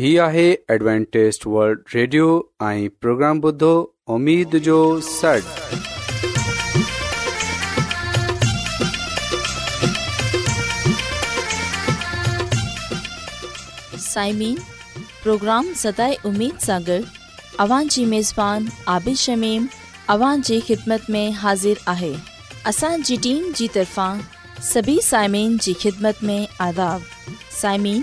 ही आहे Adventist World Radio ऐं प्रोग्राम ॿुधो उमेद जो सॾु साइमीन प्रोग्राम सदाए उमेद सां गॾु अवां जी मेज़बान आबिद शमीम अवां जी ख़िदमत में हाज़िर आहे असांजी टीम जी तरफ़ां सभी साइमिन जी ख़िदमत में आदाब साइमीन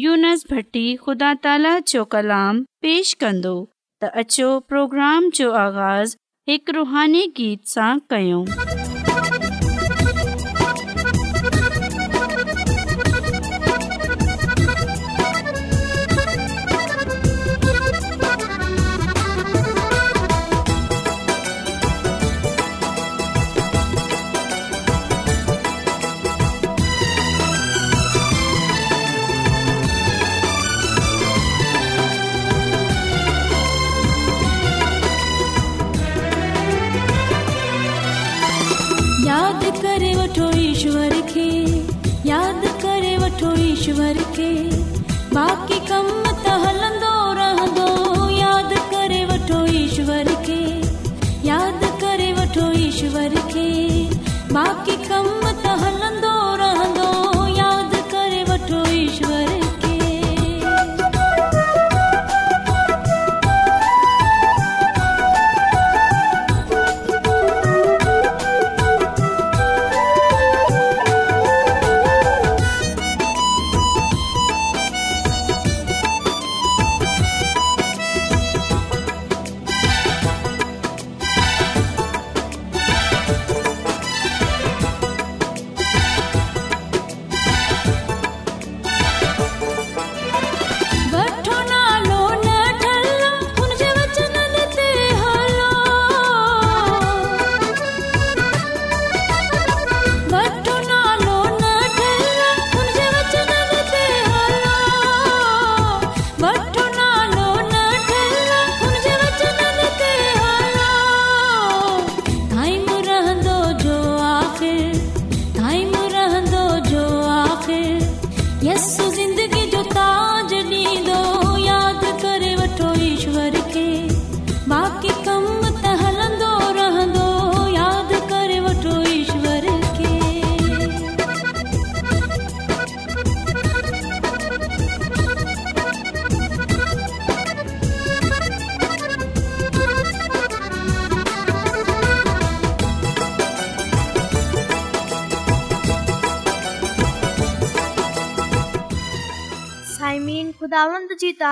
यूनस بھٹی ख़ुदा ताला जो कलाम پیش कंदो त अचो प्रोग्राम जो आगाज़ हिकु रुहानी गीत सां कयो करके बाकी कम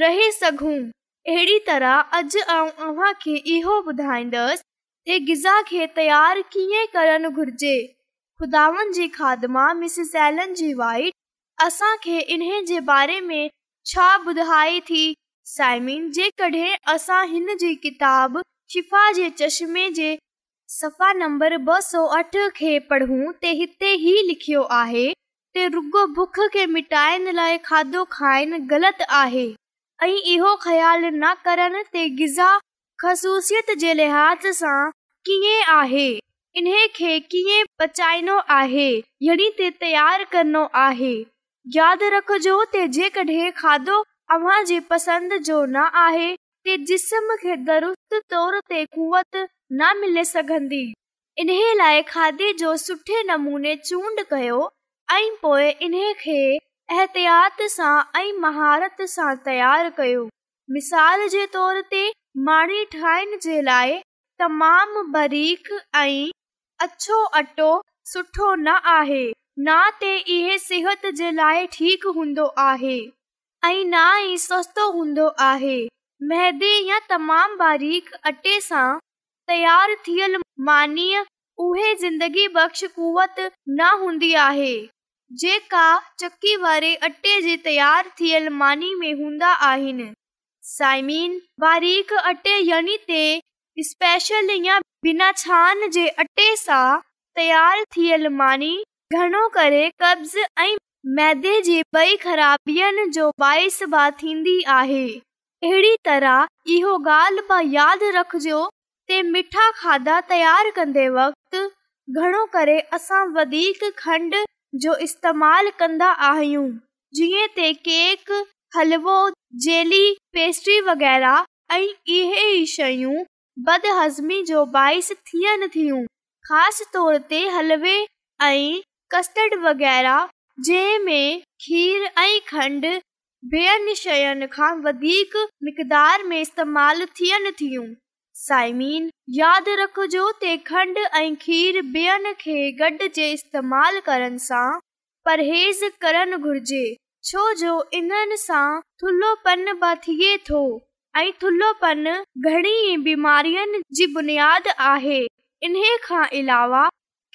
रहे सघूं अहिड़ी तरह अॼु इहो ॿुधाईंदसि गिज़ा खे तयारु कीअं करणु घुरिजे खुदा इन जे बारे में छा ॿुधाए थी साइमिन जेकॾहिं असां हिन जी किताब शिफ़ा जे चश्मे जे सफ़ा नंबर ॿ सौ अठ खे पढ़ूं त हिते ई लिखियो आहे मिटाइण लाइ खाधो खाइण ग़लति आहे इहो ख़्यालु न करण गिज़ा ख़ूसियत जे लिहाज़ सां कीअं आहे इन खे कीअं बचाइणो आहे या तयार करणो आहे यादि रखजो जेकॾहिं खाधो पसंदि जो न आहे जिस्म खे दरस्त तौर ते कुवत न मिले इन लाइ खाधे जो सुठे नमूने चूंड कयो ऐं पोए इन खे एहतियात सां ऐं महारत सां तयारु कयो मिसाल जे तोर ते माणी ठाहिण जे लाइ तमामु बारीख ऐं अटो सुठो न आहे न ते इहो सिहत जे लाइ ठीक हूंदो आहे ऐं न ई सस्तो हूंदो आहे तमामु बारीक़ अटे सां तयारु थियल मानी उहे ज़िंदगी बख़्श कुवत न हूंदी आहे जेका चक्की वारे अटे जे तयार थियल मानी में हूंदा आहिनि तयार अहिड़ी तरह इहो ॻाल्हि त यादि रखिजो मिठा खाधा तयारु कंदे वक़्त घणो करे असां वधीक खंड इस्तेमालु कंदा आहियूं जीअं केक हलवो पेस्ट्री वग़ैरह ऐं इहे ई शयूं बद हज़्मी जो बाइस थियनि थियूं ख़ासि तौर ते हलवे ऐं कस्टड वग़ैरह जंहिं में खीरु ऐं खंड ॿियनि शयुनि खां वधीक मक़दार में इस्तेमालु थियनि थियूं साइमीन यादि रखजो ते खंड ऐं जे खेमाल करण सां परहेज़ करणु घुर्जे छो जो इन्हनि सां थुल्हो पन बि थिए थो ऐं थुल्हो घणी बीमारियुनि जी बुनियाद आहे इन्हे खां अलावा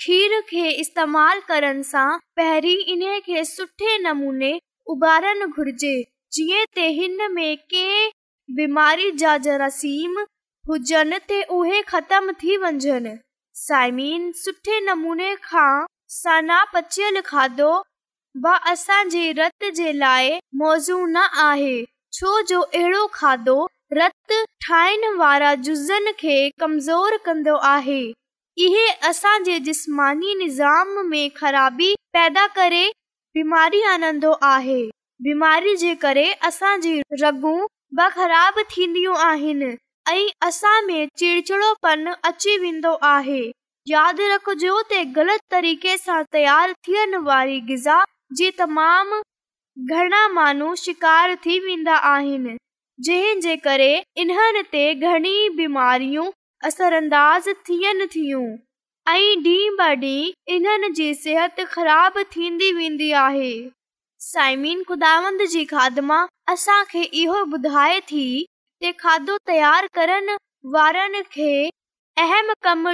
खीर खे इस्तेमाल करण सां पहिरीं इन खे सुठे नमूने उभारणु घुर्जे जीअं त हिन में कंहिं बीमारी जा जरासीम हुजनि ते उहे ख़तम थी वञनि साइमीन सुठे नमूने खां सनापचल खाधो ब असांजे रत जे लाइ मौज़ू न आहे छो जो अहिड़ो खाधो रत ठाहिण वारा जुज़नि खे कमज़ोर कंदो आहे इहे असांजे जिस्मानी निज़ाम में ख़राबी पैदा करे बीमारी आनंदो आहे बीमारी जे करे असांजी रगु ब ख़राब थींदियूं आहिनि ऐं असां में चिड़चिड़ोपन अची वेंदो आहे यादि रखिजो त ग़लति तरीक़े सां तयारु थियण वारी गिज़ा जी तमामु घणा माण्हू शिकार थी वेंदा आहिनि जंहिंजे करे इन्हनि ते घणी बीमारियूं असर थियनि थियूं ऐं ॾींहं ॿ ॾींहं इन्हनि जी सिहत ख़राब थींदी वेंदी आहे साइमीन गुदांद जी खाध असांखे इहो ॿुधाए थी ते खाधो तयार करण वारनि खे अहम कम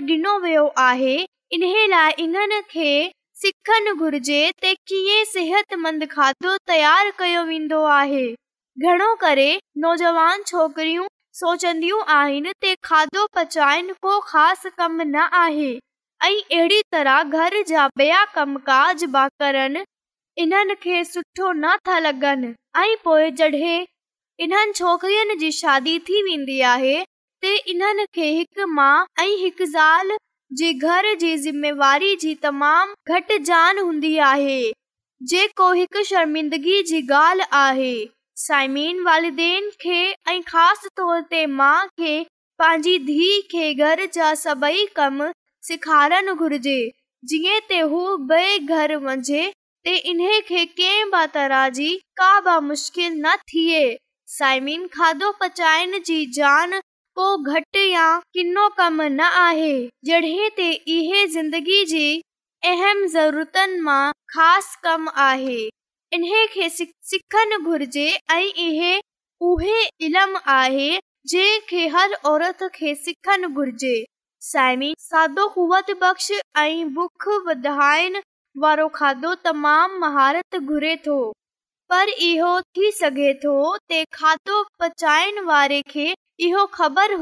वियो आहे इन लाइ इन्हनि खे सिखणु घुरिजे सिहतमंद खाधो तयारु कयो वेंदो आहे घणो करे नौजवान छोकिरियूं सोचंदियूं आहिनि त खाधो पचाइनि को ख़ासि कमु न आहे ऐं अहिड़ी तरह घर जा ॿिया कम काज बि इन्हनि खे सुठो न था लॻनि ऐं इन्हनि छोकिरीयुनि जी शादी थी वेंदी आहे ते इन्हनि खे हिकु मां ऐं हिकु ज़ालिमेवारी जी तमामु घटि जान हूंदी आहे शर्मिंदगी जी ॻाल्हि आहे पंहिंजी धीउ खे सेखारणु घुरिजे जीअं त हू घर वञे खे कंहिं बि तरह जी का बि मुश्किल न थिए साइमिन खाधो पचाइण जी आहे जॾहिं ज़िंदगी सिखणु घुरिजे ऐं इहो उहे इल्म आहे जंहिंखे हर औरत खे सिखणु घुरिजे साइमिनवत बख़्श ऐं भुख वधाइण वारो खाधो तमामु महारत घुरे थो पर इहो करे सिहत बक्श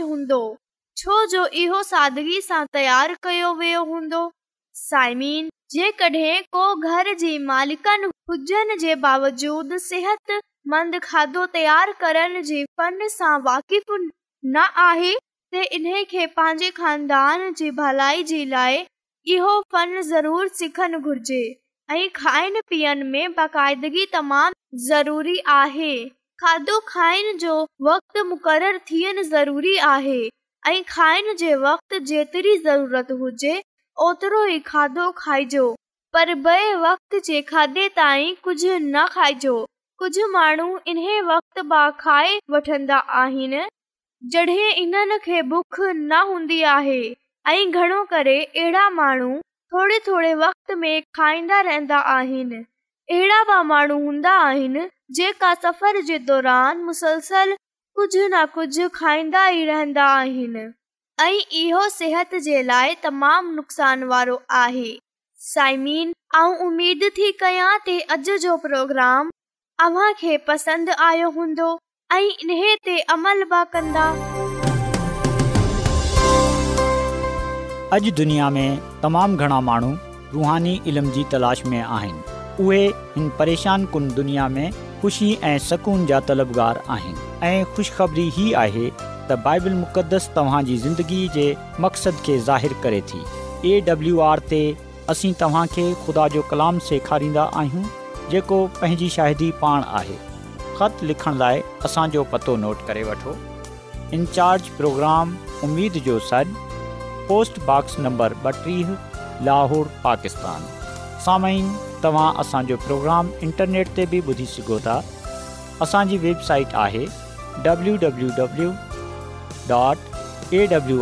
हूंदो छो जो कयो वियो हूंदो साइमीन जेकॾहिं सिहत मंद खाधो तयारु करण जे फन सां वाक़ आहे त इन खे पंहिंजे खानदान जी भलाई जे लाइ इहो फन ज़रूरु घुरिजे ऐं खाइण पीअण में बाक़ायदगी तमामु ज़रूरी आहे खाधो खाइण जो वक़्तु मुक़ररु थियण ज़रूरी आहे ऐं खाइण जे वक़्त जेतिरी ज़रूरत हुजे ओतिरो ई खाधो खाइजो पर ॿिए वक़्त जे खाधे ताईं कुझु न खाइजो कुझ माण्हू इन वक़्त खाए वठंदा आहिनि बुख न हूंदी आहे ऐं माण्हू थोरे थोरे वक़्त खाईंदा रहंदा आहिनि अहिड़ा बि माण्हू हूंदा आहिनि जेका सफ़र जे दौरान कुझु न कुझ खाईंदा ई रहंदा आहिनि ऐं इहो सिहत जे लाइ तमामु नुक़सान वारो आहे साइमीन आऊं उमेद थी कयां जो प्रोग्राम आहिनि उहेकून जा तलबगार आहिनि ऐं ख़ुश ख़बरी ही आहे त बाइबल मुक़दस तव्हांजी ज़िंदगी जे मक़सदु खे थी एडब्लू आर ते असीं ख़ुदा जो कलाम सेखारींदा आहियूं जेको पंहिंजी शाहिदी पाण आहे ख़त लिखण लाइ असांजो पतो नोट करे वठो इनचार्ज प्रोग्राम उमेद जो सॾु पोस्टबॉक्स नंबर ॿटीह लाहौर पाकिस्तान साम्हूं तव्हां असांजो प्रोग्राम इंटरनेट ते बि ॿुधी सघो था असांजी वेबसाइट आहे डब्लू डॉट ए डब्लू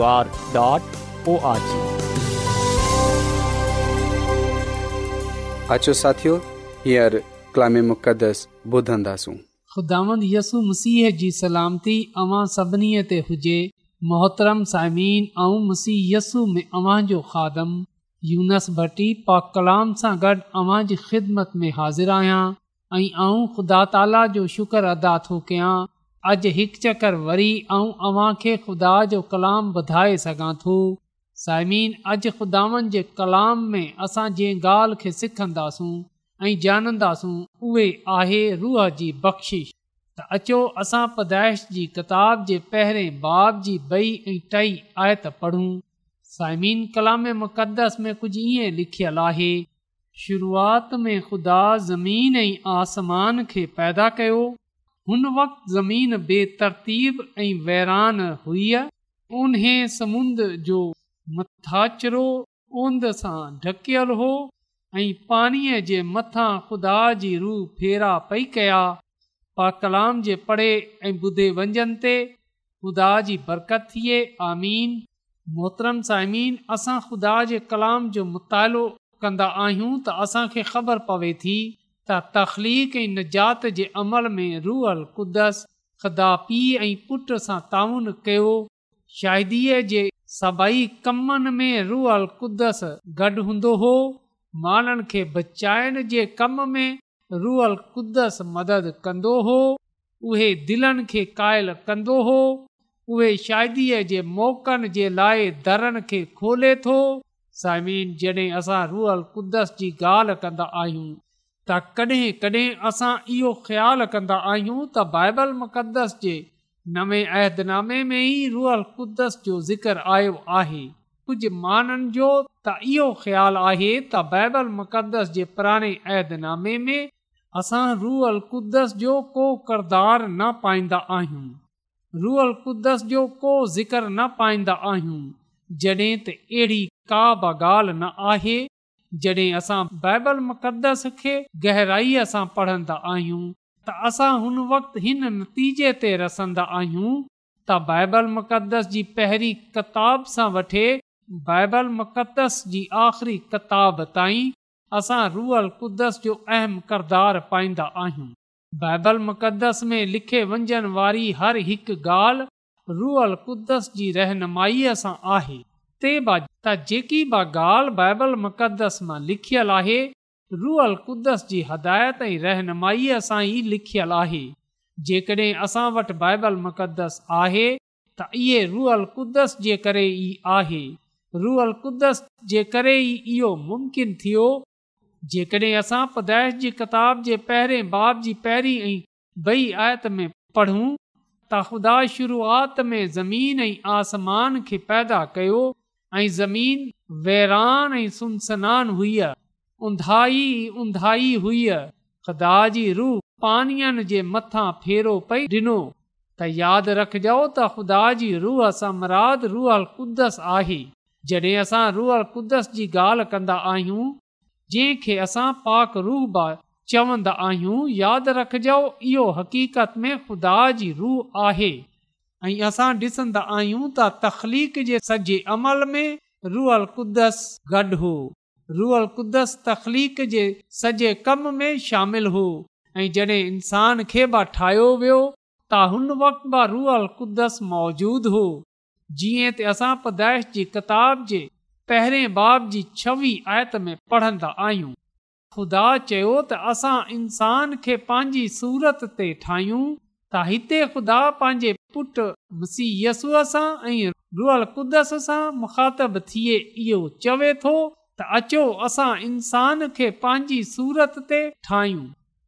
मुक़दस ॿुधंदासूं ख़ुदांद यसु मसीह जी सलामती अव्हां सभिनी ते हुजे मोहतरम साइमीन ऐं मसीह यसु में अव्हां जो खादम यूनस भट्टी पा कलाम सां गॾु अव्हां जी ख़िदमत में हाज़िर आहियां ऐं आऊं ख़ुदा ताला जो शुक्र अदा थो कयां अॼु हिकु चकर वरी ऐं अव्हां खे ख़ुदा जो कलाम ॿुधाए सघां थो साइमीन अॼु ख़ुदानि जे कलाम में असां जंहिं ॻाल्हि खे सिखंदासूं ऐं जानंदासूं उहे आहे रूह जी बख़्शिश त अचो असां पदाइश जी किताब जे पहिरें बाब जी बई ऐं टई आयत पढ़ूं साइमीन कलाम मुक़दस में कुझु ईअं लिखियलु आहे शुरूआति में खु़दा ज़मीन ऐं आसमान खे पैदा कयो हुन वक़्ति ज़मीन बेतरतीब ऐं वेहरान हुई उन समुंद जो मथाचरो ओंद सां ढकियलु हो ऐं पाणीअ जे मथां ख़ुदा जी रूह फेरा पई कया पा कलाम जे पढ़े ऐं ॿुधे वंजन ते ख़ुदा जी बरकत थिए आमीन मोहतरम साइमीन असां ख़ुदा जे कलाम जो मुतालो कंदा आहियूं त असांखे ख़बर पवे थी त निजात जे अमल में रूअल कुदस खुदा पीउ ऐं पुट सां ताउन कयो शाहिदीअ जे सभई कमनि में रूहल क़ुदस ग हूंदो हो माणनि खे बचाइण जे कम में रुअल कुदस मदद कंदो हो उहे दिलनि खे क़ाइल कंदो हो उहे शादीअ जे मौक़नि जे लाइ दरनि खे खोले थो साइमिन जॾहिं असां रुअल कुदस जी ॻाल्हि कंदा आहियूं त कॾहिं कॾहिं असां इहो ख़्यालु कंदा आहियूं त बाइबल मुक़दस जे नवे अहदनामे में ई रुअल कुदस जो ज़िक्र आयो आहे कुझु माननि जो त इहो ख़्याल आहे त बाइबल मुक़दस जे पुराणे ऐदनामे में असां रूअल कुदस जो को किरदारु न पाईंदा आहियूं रुअल कुदस जो को पाईंदा आहियूं जॾहिं त अहिड़ी का बि ॻाल्हि न आहे जॾहिं असां बाइबल मुक़दस खे गहराईअ सां पढ़ंदा आहियूं त असां हुन वक़्त हिन नतीजे ते रसंदा आहियूं ताइबल मुक़दस जी पहिरीं किताब सां वठे बल मुक़दस जी आख़िरी किताब ताईं असां रुअल कुदस जो अहम किरदारु पाईंदा आहियूं बाइबल मुक़दस में लिखे वञण वारी हर हिकु ॻाल्हि रुअल क़ुदस जी रहनुमाईअ सां आहे ते बाद त जेकी बि ॻाल्हि बाइबल मुक़दस मां लिखियलु आहे रुअल क़ुदस जी हदायत ऐं रहनुमाईअ सां ई लिखियलु आहे जेकॾहिं असां वटि बाइबल मुक़दस आहे त इहे रुअल कुदस जे करे ई आहे रुहल कुदस जे करे ई इहो मुमकिन थियो जेकड॒हिं असां पदेश जी किताब जे पहिरें बाब जी पहिरीं ऐं बई आयत में पढ़ूं त ख़ुदा शुरूआति में ज़मीन ऐं आसमान खे पैदा कयो ऐं ज़मीन वेरान ऐं सुमसनान हुई उंधाई उंधाई हुई ख़ुदा जी रूह पाणीअ जे मथां फेरो पई डि॒नो त यादि रखिजो त ख़ुदा जी रूह सां मुराद कुदस आहे जॾहिं असां रुअल कुदस जी ॻाल्हि कन्दा आहियूं जंहिंखे असां पाक रूह चवंदा आहियूं यादि रखजो इहो हक़ीक़त में ख़ुदा जी रूह आहे ऐं असां ॾिसंदा आहियूं त तख़लीक़जे अमल में रुअल कुदस गॾु हो रुअल कुदस तख़लीक़ु कम में शामिल हो ऐं जॾहिं इंसान खे बि ठाहियो वियो त हुन वक़्त रुअल कुदस मौजूद हो जीअं त असां पदाइश जी किताब जे पहिरें बाब जी छवी आयत में पढ़ंदा आहियूं ख़ुदा चयो त असां इंसान खे पंहिंजी सूरत ते ठाहियूं त हिते ख़ुदा पंहिंजे पुटीयसूअ सां ऐं रुअल क़ुदस सां मुखातिबु थिए इहो चवे थो त अचो असां इंसान खे पंहिंजी सूरत ते ठाहियूं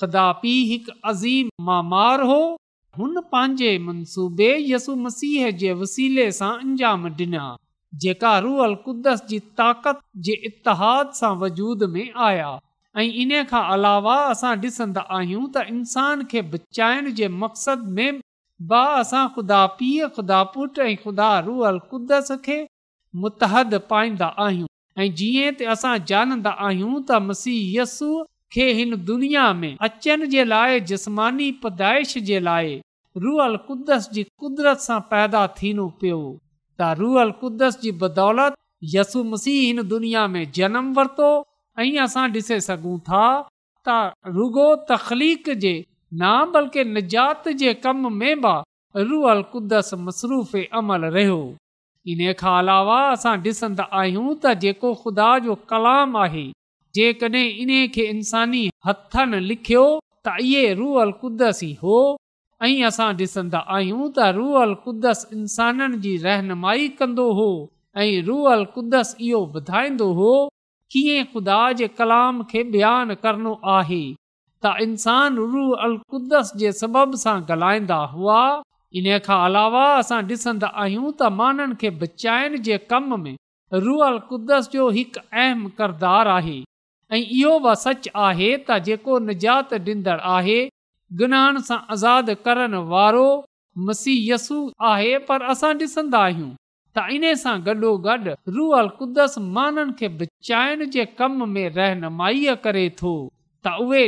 ख़ुदा पी हिकु अज़ीम मामार हो हुन पंहिंजे मनसूबे यसु मसीह जे वसीले सां अंजाम डि॒ना जेका रुअल क़ुद्दस जी ताक़त जे इतिहाद सां वजूद में आया ऐं इन खां अलावा असां डि॒सन्दा आहियूं त इंसान खे बचाइण जे मक़सद में ब असां ख़ुदा पीअ खुदा पुट ऐं ख़ुदा रुअल कुदस खे मुतहद पाईंदा आहियूं ऐं जीअं त असां जानंदा आहियूं त मसीह यसु हिन दुनिया में अचनि जे लाइ जस्मानी पैदाइश जे लाइ रुअल कुदसि कुदरत सां पैदा थियणो पियो त रुअल कुदस जी बदौलत यसु मसीह हिन दुनिया में जनम वरतो ऐं असां ॾिसे सघूं था त रुगो तख़्लीक़जात जे कम में बि रुअल कुदस मसरूफ़ अमल रहियो इन खां अलावा असां ॾिसंदा आहियूं त जेको ख़ुदा जो कलाम आहे जेकड॒हिं इन खे इन्सानी हथनि लिखियो त इहे रूअल कुदस ई हो ऐं असां ॾिसंदा आहियूं त रुअल कुदस इंसाननि जी रहनुमाई कंदो हो ऐं रूअल कुदस इहो ॿुधाईंदो हो कीअं ख़ुदा जे कलाम खे बयानु करणो आहे त इंसान रूह अक़ुदस जे सबब सां ॻाल्हाईंदा हुआ इन खां अलावा असां ॾिसंदा आहियूं त माननि खे बचाइण जे कम में रुअल कुदस जो हिकु अहम किरदारु आहे ऐं इहो बि सच आहे त जेको नजात ॾींदड़ आहे गनाहन सां आज़ादु करण वारो मसीहयसू आहे पर असां ॾिसंदा आहियूं त इन सां गॾो गॾु में कुझु करे थो त उहे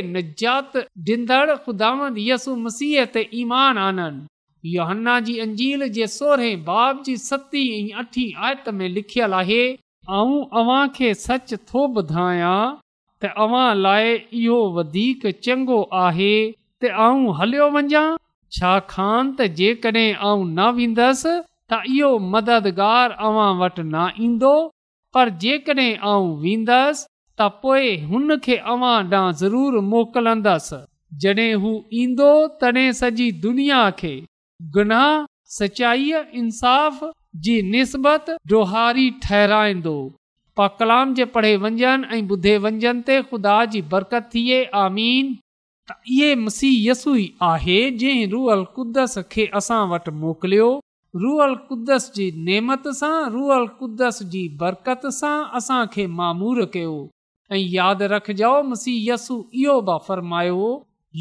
डींदड़ ख़ुदा यसु मसीह ते ईमान आनन योहन्ना जी अंजील जे सोरहें बाब जी सतीं अठी आयत में लिखियल आहे ऐं अव्हां खे सच थो ॿुधायां त अवां लाइ इहो वधीक चङो आहे त आऊं हलियो वञा छाकाणि त जेकॾहिं आऊं न वेंदसि त इहो मददगार अव्हां वटि न ईंदो पर जेकॾहिं आऊं वेंदसि त पोइ हुन खे अव्हां ॾांहुं ज़रूरु मोकिलंदसि जॾहिं हू ईंदो तॾहिं सॼी दुनिया खे गुनाह सचाईअ इंसाफ़ जी निस्बत डोहारी ठहिराईंदो पा कलाम जे पढ़े वञनि ऐं ॿुधे वंजनि ते ख़ुदा जी बरकत थिए आमीन त इहे मसीहयसु ई आहे जंहिं रूअल कुदस खे असां वटि मोकिलियो रुअल कुद्दस जी नेमत सां रुअल कुदस जी बरकत सां असांखे मामूर कयो ऐं यादि रखजो मसीह यसु इहो बि फ़र्मायो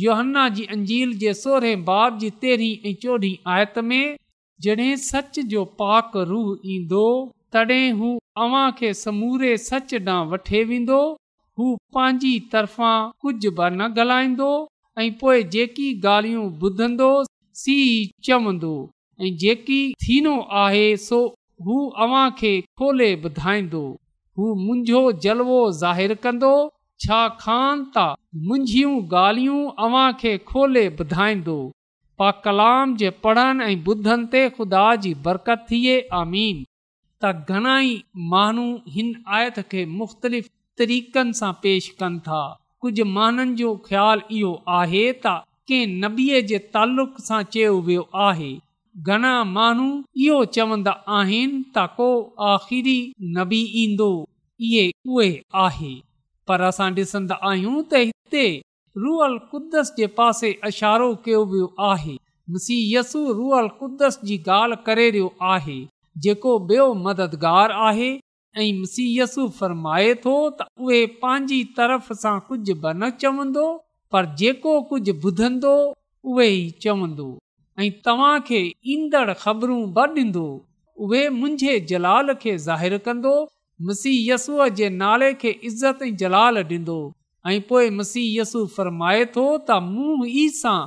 योहन्ना जी अंजील जे सोरहें बाब जी तेरहीं ऐं चोॾहीं आयत में जॾहिं सच जो पाक रूह ईंदो तॾहिं हू अव्हांखे समूरे सच ॾांहुं वठे वेंदो हू पंहिंजी तरफ़ां कुझु बि न ॻाल्हाईंदो ऐं पोइ जेकी ॻाल्हियूं ॿुधंदो सीउ चवंदो ऐं जेकी थीनो आहे सो हू अव्हांखे खोले ॿुधाईंदो हू मुंहिंजो जलवो ज़ाहिरु कंदो छा खा मुंहिंजियूं ॻाल्हियूं खोले ॿुधाईंदो पा कलाम जे पढ़नि ऐं ॿुधनि ते खु़दा जी बरकत थिए आमीन त घणाई माण्हू हिन आयत खे मुख़्तलिफ़ तरीक़नि सां पेश कनि था कुझु माननि जो ख़्यालु इहो आहे त कंहिं नबीअ जे तालुक सां चयो वियो आहे घणा माण्हू इहो चवंदा आहिनि त को आखिरी नबी ईंदो इहे उहे आहे पर असां ॾिसंदा आहियूं त हिते रुअल कुदस जे पासे इशारो कयो वियो आहे नसीयसु रुअल कुदस जी ॻाल्हि करे रहियो आहे जेको ॿियो मददगार आहे ऐं मुसीयसु फ़र्माए थो त उहे पंहिंजी तरफ़ सां कुझु बि न चवंदो पर जेको कुझु ॿुधंदो उहे ई चवंदो ऐं तव्हांखे ईंदड़ ख़बरूं ब ॾींदो उहे मुंहिंजे जलाल खे ज़ाहिर कंदो मसीहय यस्सूअ जे नाले खे इज़त ऐं जलाल ॾींदो ऐं पोइ मुसी यसु थो त मूं ई सां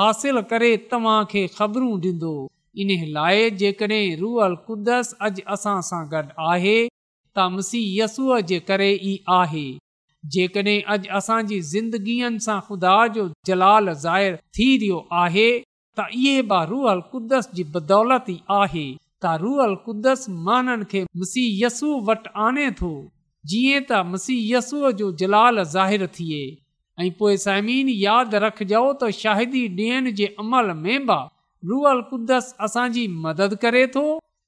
हासिलु करे तव्हांखे ख़बरूं ॾींदो इन लाइ जेकॾहिं रूअल कुदस अॼु असां सां गॾु आहे त मसीह यसूअ जे करे ई आहे जेकॾहिं अॼु असांजी ज़िंदगीअ सां ख़ुदा जो जलाल ज़ाहि थी रहियो आहे त इहे ब रुअल कुदस जी बदौलती आहे त रुअल कुद्दस माननि खे मुसीयसू वटि आणे थो जीअं त मुसीहय यसूअ जो जलाल ज़ाहि थिए ऐं पोइ साइमीन यादि रखजो त शाहिदी ॾियनि जे अमल में बि रुअल कुदस असांजी मदद करे थो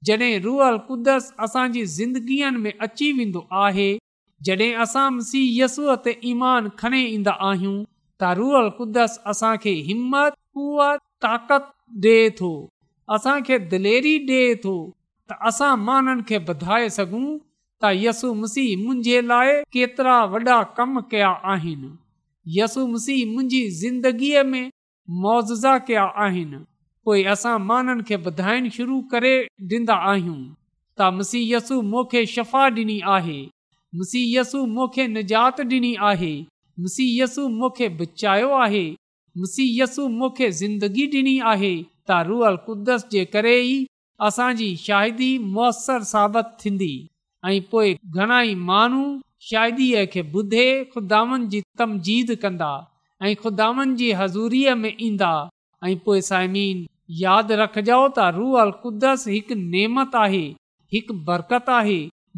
जॾहिं रुअल कुदस असांजी ज़िंदगीअ में अची वेंदो आहे जॾहिं असां मसीह यसूअ ते ईमान खणी ईंदा आहियूं त रुअल कुदस असांखे हिमत कुअत ताक़त डे थो असांखे दिलेरी डि॒ थो त असां माननि खे ॿुधाए सघूं त यसु मसीह मुंहिंजे लाइ केतिरा वॾा कम कया आहिनि यसु मसीह मुंहिंजी ज़िंदगीअ में मुआज़ा कया आहिनि पोइ असां माननि खे ॿुधाइण शुरू करे ॾींदा आहियूं त मुसी यसु मूंखे शफ़ा ॾिनी आहे मुसी यसु मूंखे निजात ॾिनी आहे मुसी यसु मूंखे बचायो आहे मुसी यसु मूंखे ज़िंदगी ॾिनी आहे त रुअल कुदस जे करे ई असांजी शाइदी मुयसरु साबित थींदी ऐं पोइ घणाई माण्हू शादीअ खे ॿुधे ख़ुदानि जी तमजीद कंदा ऐं ख़ुदानि जी हज़ूरीअ में ईंदा ऐं पोइ साइमीन यादि रखजो त रुअल कुदस हिकु नेमत आहे हिकु बरकत आहे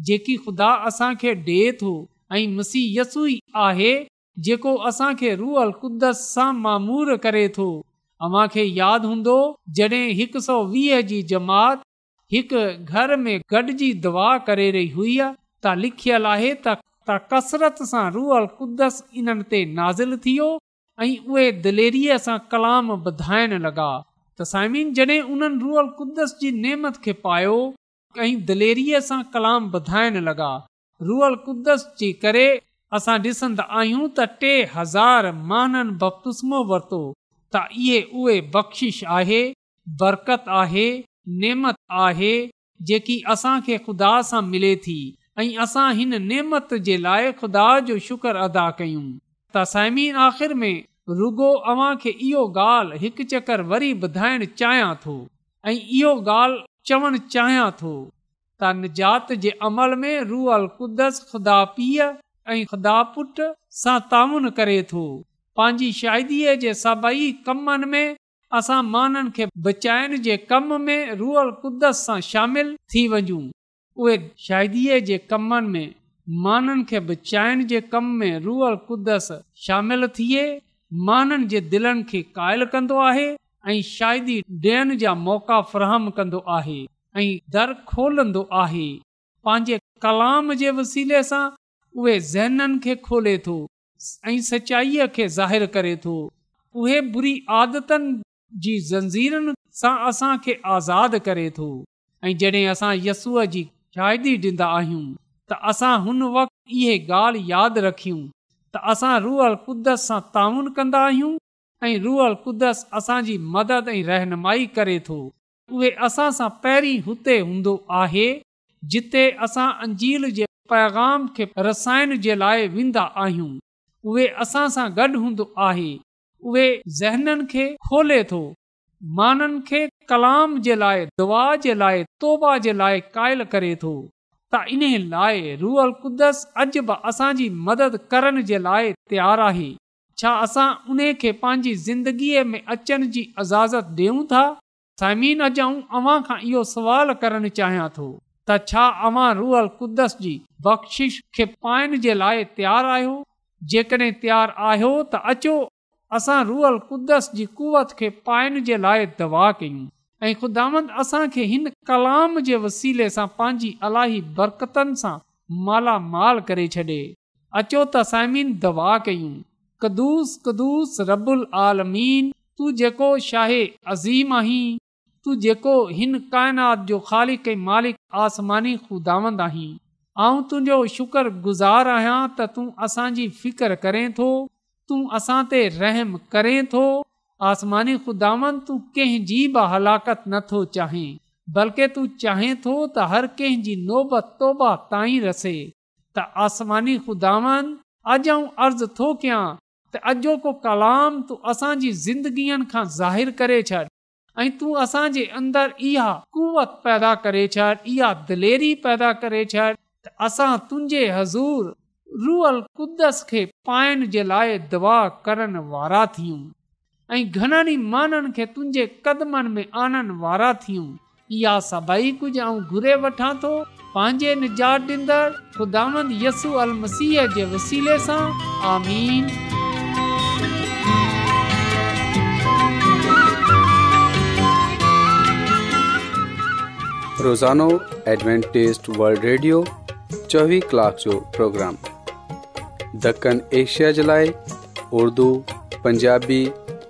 जेकी ख़ुदा असांखे डे॒ थो ऐं मुसीयसु ई आहे जेको असांखे रुअल कुदस सां मामूर करे थो अव्हांखे यादि हूंदो जॾहिं हिकु सौ वीह जी जमात हिकु घर में गॾिजी दुआ करे रही हुई त लिखियलु आहे त तसरत सां रुअल कुदस इन्हनि ते नाज़िल थियो ऐं उहे दिलेरी सां कलाम बधाइण लॻा साइमिन जॾहिं उन्हनि रुअल कुदस जी नेमत खे पायो ऐं दिलेरी सां कलाम वधाइण लॻा रुअल कुद्दस जे करे असां ॾिसंदा आहियूं त टे हज़ार महान बपतुस्मो वरतो त इहे उहे बख़्शिश आहे बरकत आहे नेमत आहे जेकी असां खुदा सां मिले थी ऐं असां हिन नेमत जे लाइ खुदा जो शुक्र अदा कयूं त साइमिन आख़िरि में रुगो अव्हां खे इहो ॻाल्हि हिकु चकर वरी ॿुधाइण चाहियां थो ऐं इहो ॻाल्हि चवणु चाहियां थो त निजात जे अमल में रुअल कुदस ख़ुदा पीअ ऐं खुदा पुट सां ताउन करे थो पंहिंजी शाइदीअ जे सभई कमनि में असां माननि खे बचाइण जे कम में रुअल कुदस सां शामिल थी वञूं उहे शाइदीअ जे कमनि में माननि खे बचाइण जे कम में रुअल कुदस शामिल थिए माननि जे दिलनि खे क़ाइल कंदो आहे ऐं शाइदी ॾियण जा मौक़ा फरहम कंदो आहे ऐं दर खोलंदो आहे पंहिंजे कलाम जे वसीले सां उहे ज़हननि खे खोले थो ऐं सचाईअ खे ज़ाहिरु थो उहे बुरी आदतनि जी ज़ंजीरनि सां असांखे आज़ादु करे थो ऐं जॾहिं असां यस्सूअ जी शादी ॾींदा आहियूं त असां हुन वक़्ति इहा ॻाल्हि यादि रखियूं त असां रुअल कुदस सां ताउन कंदा आहियूं ऐं रुअल कुदस असांजी मदद ऐं रहनुमाई करे थो उहे असां सां पहिरीं हुते हूंदो आहे जिते असां अंजील जे पैगाम खे रसाइण जे लाइ वेंदा आहियूं उहे असां सां गॾु हूंदो आहे उहे ज़हननि खे खोले थो माननि खे कलाम जे लाइ दुआ जे लाइ तौबा जे लाइ क़ाइल करे थो त इन लाइ रुअल कुदस अॼु बि असांजी मदद करण जे लाइ तयारु आहे छा असां उन खे पंहिंजी ज़िंदगीअ में अचण जी इजाज़त ॾियूं था समीन अॼु अव्हां खां इहो सुवाल करणु चाहियां थो त छा अव्हां रुअल जी बख़्शिश खे पाइण जे लाइ तयारु आहियो जेकॾहिं तयारु आहियो त अचो असां रुअल जी कुवत खे पाइण जे लाइ दवा कयूं ऐं ख़ुदांद असांखे हिन कलाम जे वसीले सां पंहिंजी अलाही बरकतनि सां मालामाल करे छॾे अचो त साइमीन दवा कयूं कदुस रबुल आलमीन तूं जेको शाहे अज़ीम आहीं तू जेको हिन काइनात जो ख़ालिक ऐं मालिक आसमानी ख़ुदांद आहीं ऐं तुंहिंजो शुक्रगुज़ार आहियां त तूं असांजी फिकर करें थो तूं असां ते रहम करें थो आसमानी ख़ुदावन तूं कंहिंजी बि हलाकत नथो चाहे बल्कि तू चाहें थो त हर कंहिंजी नोबत तौबा ताईं रसे त आसमानी ख़ुदावन अॼु अर्ज अर्ज़ु थो कयां त अॼोको कलाम तू असांजी ज़िंदगीअ खां ज़ाहिरु करे छॾ ऐं तूं असांजे अंदरि इहा कुवत पैदा करे छॾ इहा दिलेरी पैदा करे छॾ त असां तुंहिंजे हज़ूर रुअल कुद्दस खे पाइण जे लाइ दवा करण वारा थियूं ऐं घणनि ई माननि खे तुंहिंजे कदमनि में आणण वारा थियूं इहा सभई कुझु आऊं घुरे वठां थो पंहिंजे निजात ॾींदड़ ख़ुदांद यसू अल मसीह जे वसीले सां आमीन रोज़ानो एडवेंटेस्ट वल्ड रेडियो चोवीह कलाक जो प्रोग्राम दखन एशिया जे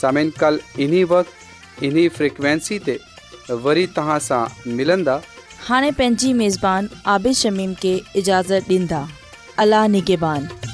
समिन وقت वक़्त इन تے ते वरी तव्हां ملندا मिलंदा हाणे میزبان मेज़बान شمیم खे इजाज़त دیندا اللہ نگہبان